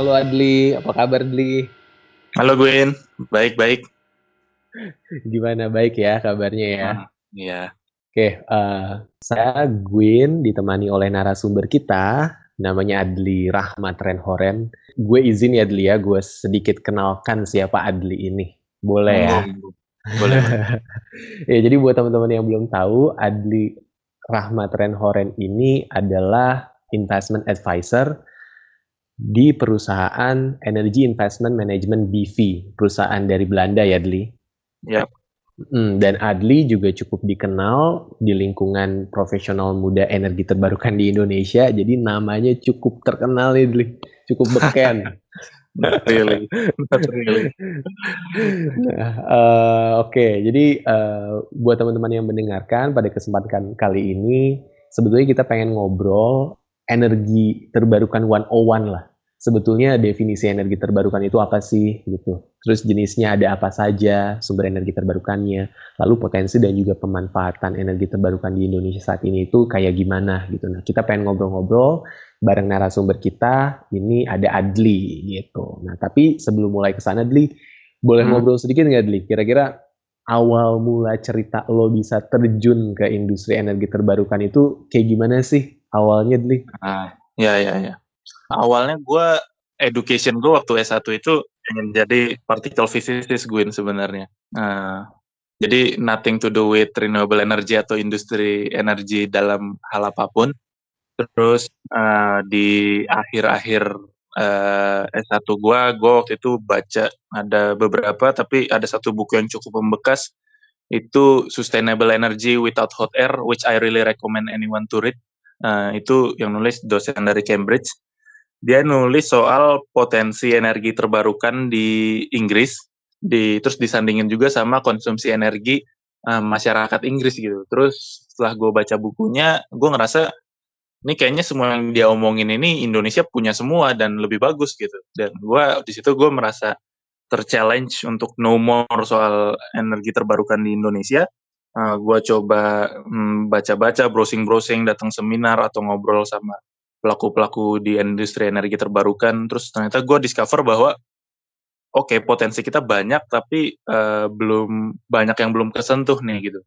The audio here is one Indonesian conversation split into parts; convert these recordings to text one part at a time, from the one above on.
Halo Adli, apa kabar Adli? Halo Gwyn, baik-baik. Gimana baik ya kabarnya ya? Hmm, Iya. Oke, eh, saya Gwyn ditemani oleh narasumber kita, namanya Adli Rahmat Renhoren. Gue izin ya Adli ya, gue sedikit kenalkan siapa Adli ini. Boleh ya? Hmm, Boleh. Ya, jadi buat teman-teman yang belum tahu, Adli Rahmat Renhoren ini adalah investment advisor di perusahaan Energy Investment Management BV, perusahaan dari Belanda ya, Adli. Yap. Mm, dan Adli juga cukup dikenal di lingkungan profesional muda energi terbarukan di Indonesia, jadi namanya cukup terkenal nih, Adli. Cukup beken. Not really. Not really. Nah, eh, oke, jadi eh, buat teman-teman yang mendengarkan pada kesempatan kali ini, sebetulnya kita pengen ngobrol energi terbarukan 101 lah. Sebetulnya definisi energi terbarukan itu apa sih gitu. Terus jenisnya ada apa saja, sumber energi terbarukannya, lalu potensi dan juga pemanfaatan energi terbarukan di Indonesia saat ini itu kayak gimana gitu. Nah, kita pengen ngobrol-ngobrol bareng narasumber kita, ini ada Adli gitu. Nah, tapi sebelum mulai ke sana Adli, boleh Hmm. ngobrol sedikit nggak Adli? Kira-kira awal mula cerita lo bisa terjun ke industri energi terbarukan itu kayak gimana sih awalnya Adli? Ah, ya, ya, ya. Awalnya gue, education gue waktu S1 itu pengen jadi particle physicist Gwyn sebenarnya. Nah, jadi nothing to do with renewable energy atau industri energi dalam hal apa pun. Terus eh, di akhir-akhir eh, S1 gue, gue waktu itu baca ada beberapa, tapi ada satu buku yang cukup membekas, itu Sustainable Energy Without Hot Air, which I really recommend anyone to read. Eh, itu yang nulis dosen dari Cambridge. Dia nulis soal potensi energi terbarukan di Inggris, di terus disandingin juga sama konsumsi energi eh, masyarakat Inggris gitu. Terus setelah gue baca bukunya, gue ngerasa ini kayaknya semua yang dia omongin ini Indonesia punya semua dan lebih bagus gitu. Dan gue di situ gue merasa terchallenge untuk know more soal energi terbarukan di Indonesia. Uh, gue coba mm, baca-baca, browsing-browsing, datang seminar atau ngobrol sama pelaku-pelaku di industri energi terbarukan. Terus ternyata gue discover bahwa oke potensi kita banyak tapi uh, belum banyak yang belum kesentuh nih gitu.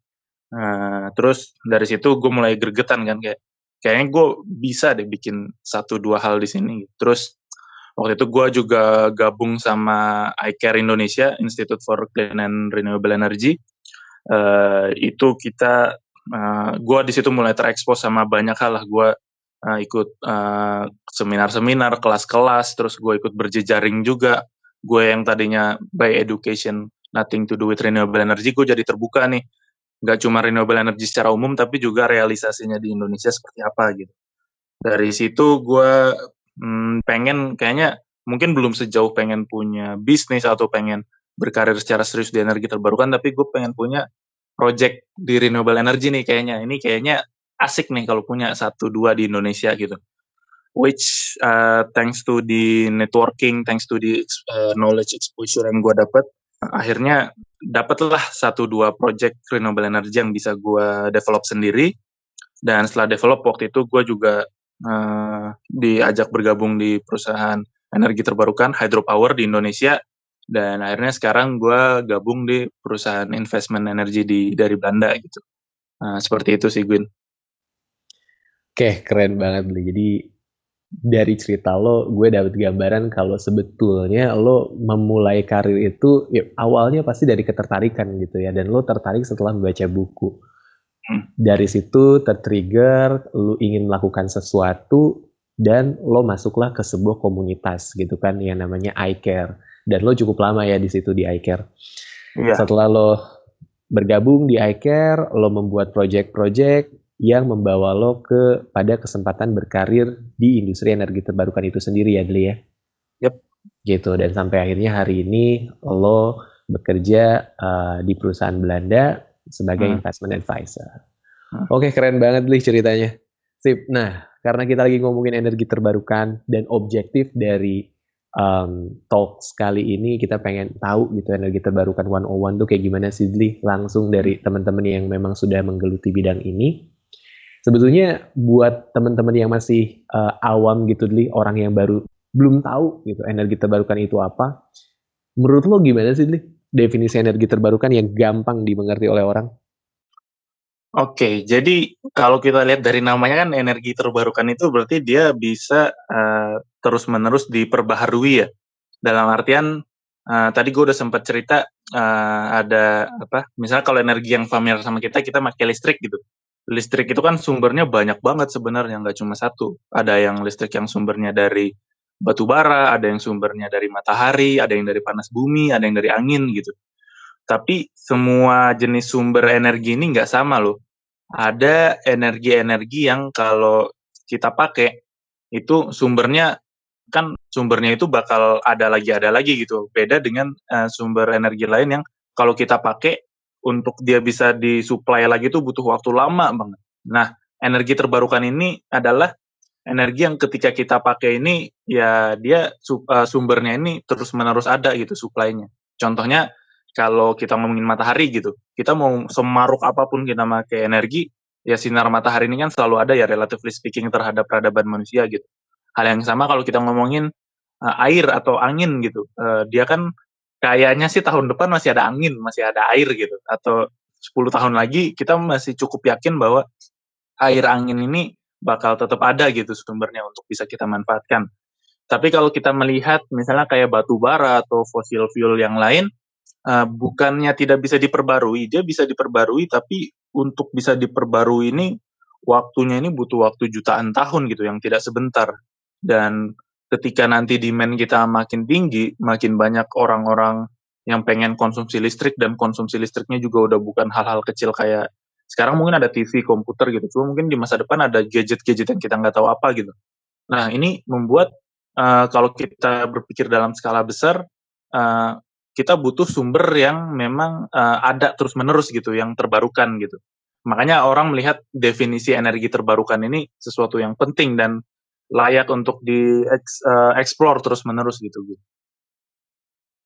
Nah, terus dari situ gue mulai gregetan kan kayak kayaknya gue bisa deh bikin satu dua hal di sini. Terus waktu itu gue juga gabung sama iCare Indonesia Institute for Clean and Renewable Energy. Eh, itu kita, uh, gue di situ mulai terekspos sama banyak hal lah. Gue uh, ikut uh, seminar-seminar, kelas-kelas, terus gue ikut berjejaring juga. Gue yang tadinya by education nothing to do with renewable energy, gue jadi terbuka nih nggak cuma renewable energy secara umum tapi juga realisasinya di Indonesia seperti apa gitu. Dari situ gue hmm, pengen kayaknya mungkin belum sejauh pengen punya bisnis atau pengen berkarir secara serius di energi terbarukan tapi gue pengen punya project di renewable energy nih kayaknya. Ini kayaknya asik nih kalau punya satu dua di Indonesia gitu. Which uh, thanks to the networking, thanks to the uh, knowledge exposure yang gue dapat, akhirnya dapatlah satu dua project renewable energy yang bisa gue develop sendiri. Dan setelah develop waktu itu gue juga uh, diajak bergabung di perusahaan energi terbarukan hydropower di Indonesia. Dan akhirnya sekarang gue gabung di perusahaan investment energi di dari Belanda gitu. Nah, seperti itu sih Gwyn Oke, keren banget Bli. Jadi dari cerita lo, gue dapet gambaran kalau sebetulnya lo memulai karir itu ya, awalnya pasti dari ketertarikan gitu ya, dan lo tertarik setelah membaca buku. Hmm. Dari situ tertrigger, lo ingin melakukan sesuatu, dan lo masuklah ke sebuah komunitas gitu kan, yang namanya iCare. Dan lo cukup lama ya di situ di iCare. Iya. Setelah lo bergabung di iCare, lo membuat project-project yang membawa lo ke pada kesempatan berkarir di industri energi terbarukan itu sendiri ya, Dli ya. Yep. Gitu dan sampai akhirnya hari ini lo bekerja uh, di perusahaan Belanda sebagai Hmm. investment advisor. Hmm. Oke, keren banget Dli ceritanya. Sip. Nah, karena kita lagi ngomongin energi terbarukan dan objektif dari um, talks kali ini kita pengen tahu gitu energi terbarukan 101 tuh kayak gimana sih Dli langsung dari teman-teman yang memang sudah menggeluti bidang ini sebetulnya buat teman-teman yang masih uh, awam gitu Dli orang yang baru belum tahu gitu energi terbarukan itu apa. Menurut lo gimana sih, Li? Definisi energi terbarukan yang gampang dimengerti oleh orang? Oke, jadi kalau kita lihat dari namanya kan energi terbarukan itu berarti dia bisa uh, terus-menerus diperbaharui ya. Dalam artian uh, tadi gue udah sempat cerita uh, ada apa? Misalnya kalau energi yang familiar sama kita, kita pakai listrik gitu. Listrik itu kan sumbernya banyak banget sebenarnya, nggak cuma satu. Ada yang listrik yang sumbernya dari batu bara, ada yang sumbernya dari matahari, ada yang dari panas bumi, ada yang dari angin gitu. Tapi semua jenis sumber energi ini nggak sama loh. Ada energi-energi yang kalau kita pakai itu sumbernya kan sumbernya itu bakal ada lagi ada lagi gitu. Beda dengan uh, sumber energi lain yang kalau kita pakai untuk dia bisa disuplai lagi itu butuh waktu lama banget. Nah, energi terbarukan ini adalah energi yang ketika kita pakai ini ya dia uh, sumbernya ini terus menerus ada gitu suplainya. Contohnya kalau kita ngomongin matahari gitu, kita mau semaruk apa pun kita pakai energi, ya sinar matahari ini kan selalu ada ya relatively speaking terhadap peradaban manusia gitu. Hal yang sama kalau kita ngomongin uh, air atau angin gitu, uh, dia kan kayaknya sih tahun depan masih ada angin, masih ada air gitu, atau 10 tahun lagi kita masih cukup yakin bahwa air angin ini bakal tetap ada gitu sumbernya untuk bisa kita manfaatkan. Tapi kalau kita melihat misalnya kayak batu bara atau fosil fuel yang lain, uh, bukannya tidak bisa diperbarui, dia bisa diperbarui, tapi untuk bisa diperbarui ini waktunya ini butuh waktu jutaan tahun gitu, yang tidak sebentar. Dan ketika nanti demand kita makin tinggi, makin banyak orang-orang yang pengen konsumsi listrik dan konsumsi listriknya juga udah bukan hal-hal kecil kayak sekarang mungkin ada TV, komputer gitu, cuma mungkin di masa depan ada gadget-gadget yang kita nggak tahu apa gitu. Nah ini membuat uh, kalau kita berpikir dalam skala besar, uh, kita butuh sumber yang memang uh, ada terus menerus gitu, yang terbarukan gitu. Makanya orang melihat definisi energi terbarukan ini sesuatu yang penting dan layak untuk di uh, explore terus menerus gitu. gitu.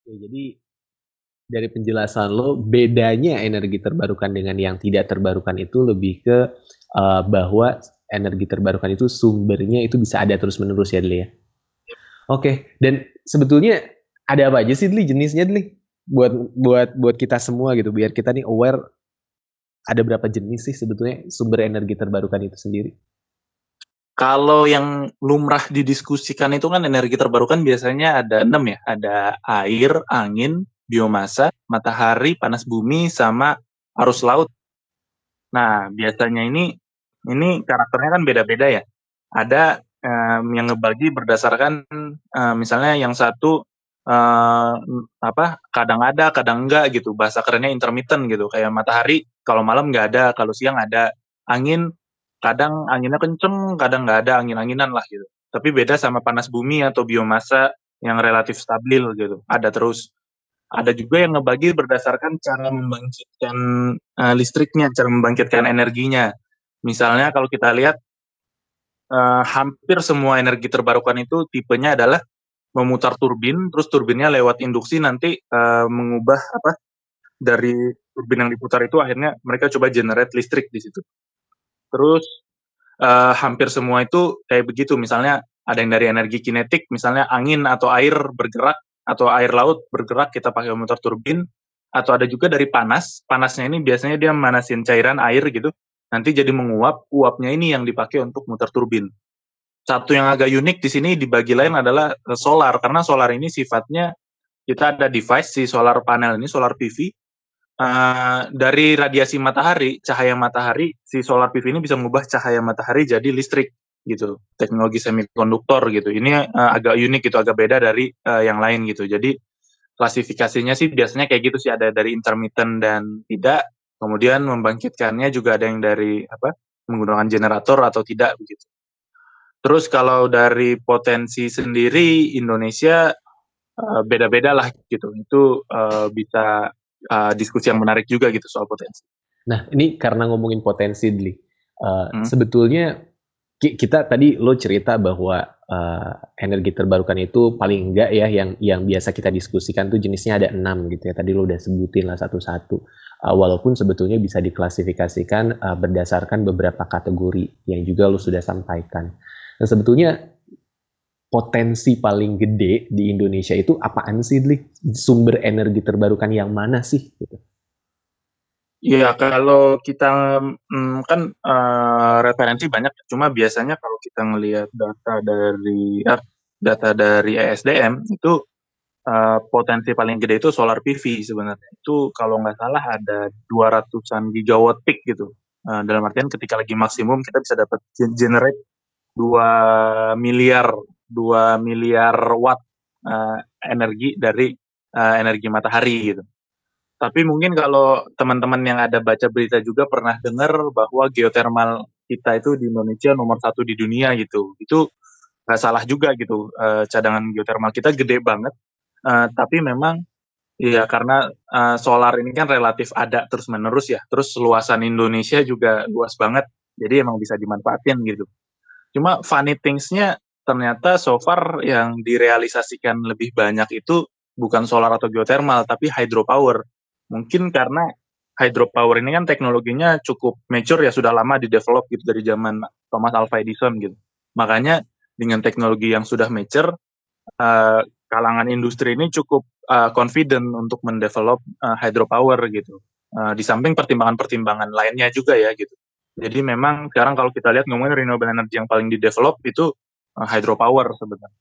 Ya, jadi dari penjelasan lo bedanya energi terbarukan dengan yang tidak terbarukan itu lebih ke uh, bahwa energi terbarukan itu sumbernya itu bisa ada terus menerus ya Dli ya. Oke, okay. dan sebetulnya ada apa aja sih Dli jenisnya Dli? Buat buat buat kita semua gitu biar kita nih aware ada berapa jenis sih sebetulnya sumber energi terbarukan itu sendiri? Kalau yang lumrah didiskusikan itu kan energi terbarukan biasanya ada enam ya, ada air, angin, biomasa, matahari, panas bumi, sama arus laut. Nah, biasanya ini ini karakternya kan beda-beda ya. Ada um, yang ngebagi berdasarkan um, misalnya yang satu uh, apa kadang ada kadang enggak gitu bahasa kerennya intermittent gitu kayak matahari kalau malam nggak ada kalau siang ada angin kadang anginnya kenceng kadang nggak ada angin anginan lah gitu. Tapi beda sama panas bumi atau biomasa yang relatif stabil gitu. Ada terus. Ada juga yang ngebagi berdasarkan cara membangkitkan uh, listriknya cara membangkitkan energinya. Misalnya kalau kita lihat uh, hampir semua energi terbarukan itu tipenya adalah memutar turbin, terus turbinnya lewat induksi nanti uh, mengubah apa dari turbin yang diputar itu akhirnya mereka coba generate listrik di situ. Terus uh, hampir semua itu kayak begitu, misalnya ada yang dari energi kinetik, misalnya angin atau air bergerak atau air laut bergerak kita pakai memutar turbin, atau ada juga dari panas. Panasnya ini biasanya dia manasin cairan air gitu, nanti jadi menguap, uapnya ini yang dipakai untuk muter turbin. Satu yang agak unik di sini dibagi lain adalah eh, solar karena solar ini sifatnya kita ada device si solar panel ini solar PV uh, dari radiasi matahari cahaya matahari si solar PV ini bisa mengubah cahaya matahari jadi listrik gitu. Teknologi semikonduktor gitu. Ini uh, agak unik gitu agak beda dari uh, yang lain gitu. Jadi klasifikasinya sih biasanya kayak gitu sih. Ada dari intermittent dan tidak. Kemudian membangkitkannya juga ada yang dari apa menggunakan generator atau tidak begitu. Terus kalau dari potensi sendiri Indonesia beda-beda lah gitu. Itu bisa uh, diskusi yang menarik juga gitu soal potensi. Nah ini karena ngomongin potensi, Dli. Uh, hmm. Sebetulnya kita tadi lo cerita bahwa uh, energi terbarukan itu paling enggak ya yang yang biasa kita diskusikan tuh jenisnya ada enam gitu ya. Tadi lo udah sebutin lah satu-satu. Uh, walaupun sebetulnya bisa diklasifikasikan uh, berdasarkan beberapa kategori yang juga lo sudah sampaikan. Nah sebetulnya potensi paling gede di Indonesia itu apaan sih, Dli? Sumber energi terbarukan yang mana sih? Gitu. Iya, kalau kita hmm, kan uh, referensi banyak, cuma biasanya kalau kita ngelihat data dari uh, data dari ESDM itu uh, potensi paling gede itu solar PV sebenarnya. Itu kalau nggak salah ada 200-an gigawatt peak gitu. Uh, dalam artian ketika lagi maksimum kita bisa dapat generate 2 miliar 2 miliar watt uh, energi dari uh, energi matahari gitu. Tapi mungkin kalau teman-teman yang ada baca berita juga pernah dengar bahwa geothermal kita itu di Indonesia nomor satu di dunia gitu. Itu nggak salah juga gitu. Uh, cadangan geothermal kita gede banget. Uh, tapi memang ya karena uh, solar ini kan relatif ada terus menerus ya. Terus luasan Indonesia juga luas banget. Jadi emang bisa dimanfaatin gitu. Cuma funny things-nya ternyata so far yang direalisasikan lebih banyak itu bukan solar atau geothermal tapi hydropower. Mungkin karena hydropower ini kan teknologinya cukup mature ya sudah lama di develop gitu dari zaman Thomas Alva Edison gitu. Makanya dengan teknologi yang sudah mature uh, kalangan industri ini cukup uh, confident untuk mendevelop uh, hydropower gitu. Uh, di samping pertimbangan-pertimbangan lainnya juga ya gitu. Jadi memang sekarang kalau kita lihat ngomongin renewable energy yang paling di develop itu uh, hydropower sebenarnya.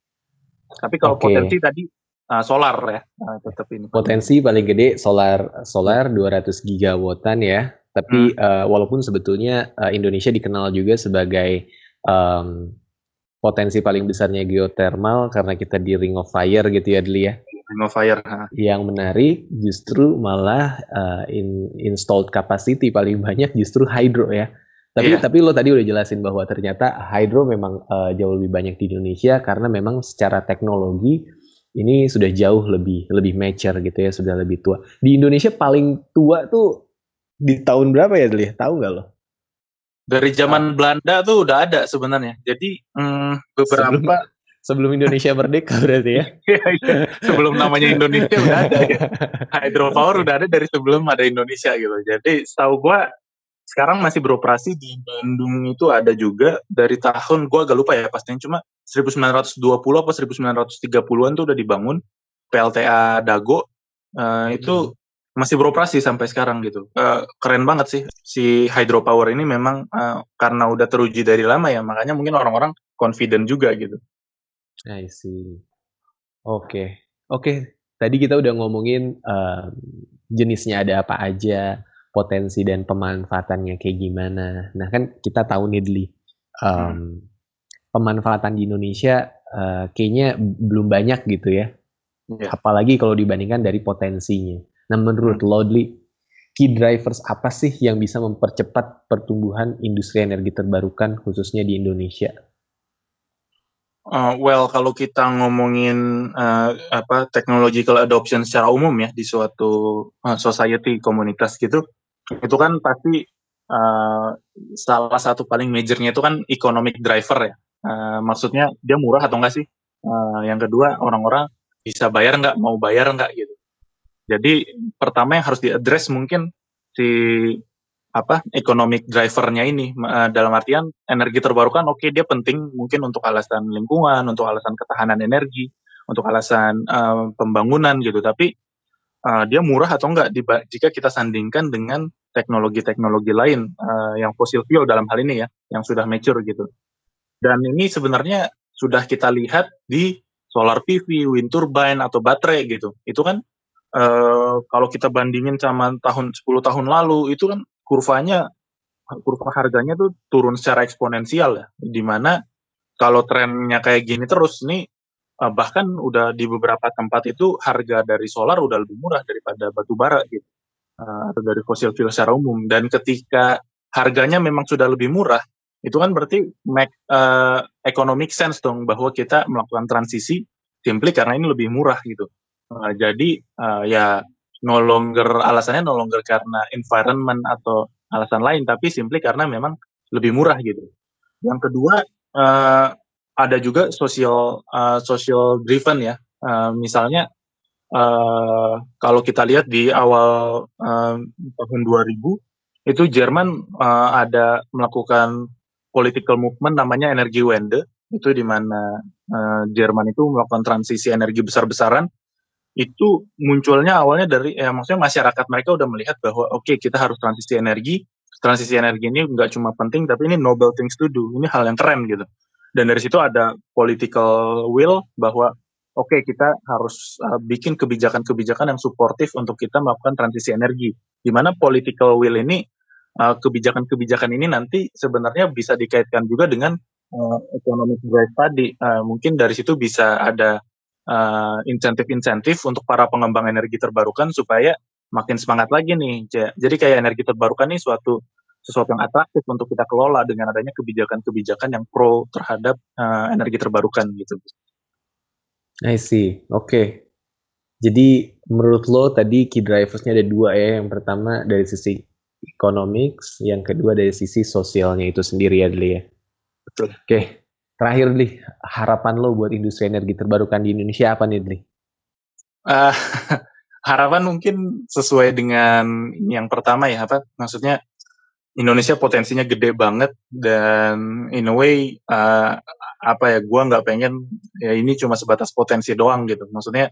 Tapi kalau okay. potensi tadi uh, solar ya, uh, tetap ini. Potensi paling gede solar solar 200 gigawattan ya. Tapi hmm. uh, walaupun sebetulnya uh, Indonesia dikenal juga sebagai um, potensi paling besarnya geothermal karena kita di Ring of Fire gitu ya Deli ya. Ring of Fire. Ha. Yang menarik justru malah uh, in, installed capacity paling banyak justru hydro ya. Tapi yeah. tapi lo tadi udah jelasin bahwa ternyata hydro memang uh, jauh lebih banyak di Indonesia karena memang secara teknologi ini sudah jauh lebih lebih mature gitu ya, sudah lebih tua. Di Indonesia paling tua tuh di tahun berapa ya, Dli? Tahu nggak lo? Dari zaman ah. Belanda tuh udah ada sebenarnya. Jadi hmm, beberapa sebelum, sebelum Indonesia merdeka berarti ya? Iya, iya. sebelum namanya Indonesia udah ada. Ya. Hydropower udah ada dari sebelum ada Indonesia gitu. Jadi setahu gua sekarang masih beroperasi di Bandung itu ada juga dari tahun gue agak lupa ya pastinya cuma 1920 apa 1930-an tuh udah dibangun PLTA Dago uh, itu hmm. masih beroperasi sampai sekarang gitu uh, keren banget sih si hydropower ini memang uh, karena udah teruji dari lama ya makanya mungkin orang-orang confident juga gitu. I see. Oke okay. oke okay. tadi kita udah ngomongin uh, jenisnya ada apa aja potensi dan pemanfaatannya kayak gimana. Nah kan kita tahu nih Dli, um, hmm. pemanfaatan di Indonesia uh, kayaknya belum banyak gitu ya. Yeah. Apalagi kalau dibandingkan dari potensinya. Nah menurut hmm. lo Dli, key drivers apa sih yang bisa mempercepat pertumbuhan industri energi terbarukan khususnya di Indonesia? Uh, well, kalau kita ngomongin uh, apa technological adoption secara umum ya di suatu uh, society komunitas gitu, itu kan pasti uh, salah satu paling majornya itu kan economic driver ya. Uh, maksudnya dia murah atau enggak sih? Uh, yang kedua orang-orang bisa bayar enggak, mau bayar enggak gitu. Jadi pertama yang harus diadres mungkin si apa economic drivernya ini dalam artian energi terbarukan oke okay, dia penting mungkin untuk alasan lingkungan, untuk alasan ketahanan energi, untuk alasan uh, pembangunan gitu. Tapi uh, dia murah atau enggak jika kita sandingkan dengan teknologi-teknologi lain uh, yang fossil fuel dalam hal ini ya, yang sudah mature gitu. Dan ini sebenarnya sudah kita lihat di solar PV, wind turbine atau baterai gitu. Itu kan uh, kalau kita bandingin sama tahun 10 tahun lalu itu kan kurvanya kurva harganya tuh turun secara eksponensial ya. Di mana kalau trennya kayak gini terus nih uh, bahkan udah di beberapa tempat itu harga dari solar udah lebih murah daripada batu bara gitu. Uh, atau dari fosil fuel secara umum. Dan ketika harganya memang sudah lebih murah itu kan berarti make uh, economic sense dong bahwa kita melakukan transisi simply karena ini lebih murah gitu. Uh, jadi uh, ya no longer alasannya no longer karena environment atau alasan lain tapi simply karena memang lebih murah gitu. Yang kedua uh, ada juga social uh, social driven ya. Uh, misalnya uh, kalau kita lihat di awal uh, tahun 2000 itu Jerman uh, ada melakukan political movement namanya Energiewende itu di mana uh, Jerman itu melakukan transisi energi besar-besaran. Itu munculnya awalnya dari ya maksudnya masyarakat mereka udah melihat bahwa oke okay, kita harus transisi energi. Transisi energi ini nggak cuma penting tapi ini noble things to do. Ini hal yang keren gitu dan dari situ ada political will bahwa oke okay, kita harus uh, bikin kebijakan-kebijakan yang suportif untuk kita melakukan transisi energi di mana political will ini uh, kebijakan-kebijakan ini nanti sebenarnya bisa dikaitkan juga dengan uh, economic growth tadi uh, mungkin dari situ bisa ada uh, insentif-insentif untuk para pengembang energi terbarukan supaya makin semangat lagi nih. Jadi kayak energi terbarukan ini suatu sesuatu yang atraktif untuk kita kelola dengan adanya kebijakan-kebijakan yang pro terhadap uh, energi terbarukan gitu. I see. Oke. Okay. Jadi menurut lo tadi key driversnya ada dua ya. Yang pertama dari sisi economics, yang kedua dari sisi sosialnya itu sendiri ya, Deli ya. Betul. Oke. Okay. Terakhir nih, harapan lo buat industri energi terbarukan di Indonesia apa nih, Dli? Uh, harapan mungkin sesuai dengan yang pertama ya, apa? Maksudnya Indonesia potensinya gede banget dan in a way uh, apa ya, gua nggak pengen ya ini cuma sebatas potensi doang gitu. Maksudnya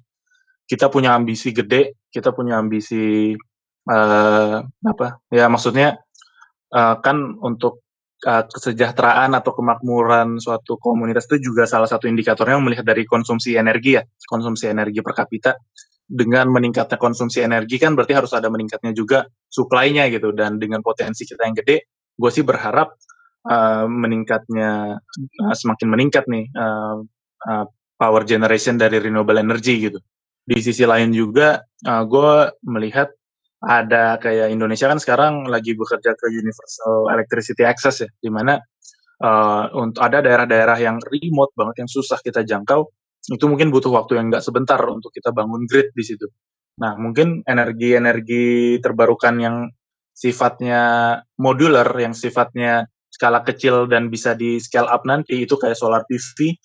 kita punya ambisi gede, kita punya ambisi uh, apa? Ya maksudnya uh, kan untuk uh, kesejahteraan atau kemakmuran suatu komunitas itu juga salah satu indikatornya melihat dari konsumsi energi ya, konsumsi energi per kapita. Dengan meningkatnya konsumsi energi kan berarti harus ada meningkatnya juga supply-nya gitu dan dengan potensi kita yang gede, gue sih berharap uh, meningkatnya uh, semakin meningkat nih uh, uh, power generation dari renewable energy gitu. Di sisi lain juga uh, gue melihat ada kayak Indonesia kan sekarang lagi bekerja ke Universal Electricity Access ya, di mana uh, untuk ada daerah-daerah yang remote banget yang susah kita jangkau, itu mungkin butuh waktu yang nggak sebentar untuk kita bangun grid di situ. Nah, mungkin energi-energi terbarukan yang sifatnya modular, yang sifatnya skala kecil dan bisa di scale up nanti, itu kayak solar PV,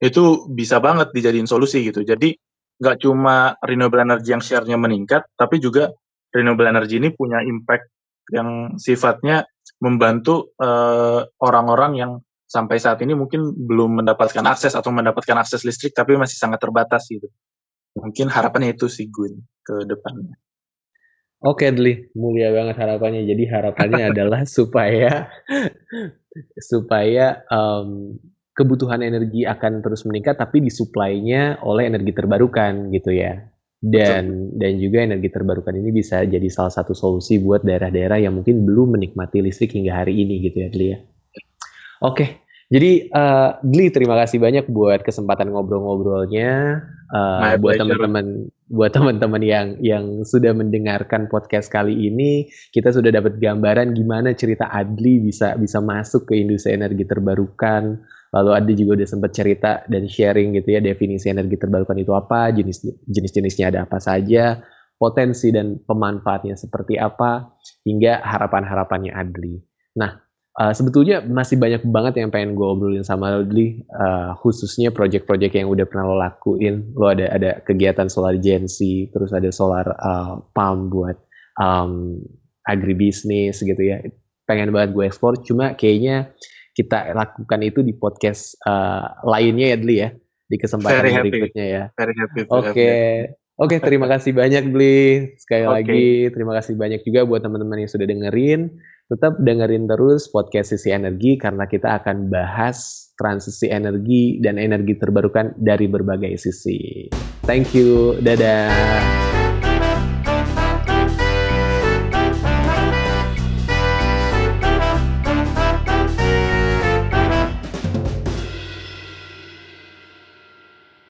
itu bisa banget dijadiin solusi gitu. Jadi, nggak cuma renewable energy yang share-nya meningkat, tapi juga renewable energy ini punya impact yang sifatnya membantu orang eh, orang-orang yang sampai saat ini mungkin belum mendapatkan akses atau mendapatkan akses listrik tapi masih sangat terbatas gitu. Mungkin harapannya itu sih Gun ke depannya. Oke, Dli, mulia banget harapannya. Jadi harapannya adalah supaya supaya um, kebutuhan energi akan terus meningkat, tapi disuplainya oleh energi terbarukan gitu ya dan Betul. dan juga energi terbarukan ini bisa jadi salah satu solusi buat daerah-daerah yang mungkin belum menikmati listrik hingga hari ini gitu ya Dli ya. Oke, jadi uh, Dli terima kasih banyak buat kesempatan ngobrol-ngobrolnya uh, buat teman-teman buat teman-teman yang yang sudah mendengarkan podcast kali ini kita sudah dapat gambaran gimana cerita Adli bisa bisa masuk ke industri energi terbarukan Lalu Adi juga udah sempat cerita dan sharing gitu ya definisi energi terbarukan itu apa, jenis jenis-jenisnya ada apa saja, potensi dan pemanfaatnya seperti apa, hingga harapan-harapannya Adli. Nah, uh, sebetulnya masih banyak banget yang pengen gue obrolin sama Adli, uh, khususnya project-project yang udah pernah lo lakuin. Lo ada ada kegiatan solar agency, terus ada solar uh, palm buat um, agribisnis gitu ya. Pengen banget gue ekspor, cuma kayaknya kita lakukan itu di podcast uh, lainnya ya Dli ya di kesempatan Very berikutnya ya. Oke. Okay. Oke, okay, terima kasih banyak Bli. Sekali okay. lagi terima kasih banyak juga buat teman-teman yang sudah dengerin. Tetap dengerin terus podcast Sisi Energi karena kita akan bahas transisi energi dan energi terbarukan dari berbagai sisi. Thank you. Dadah.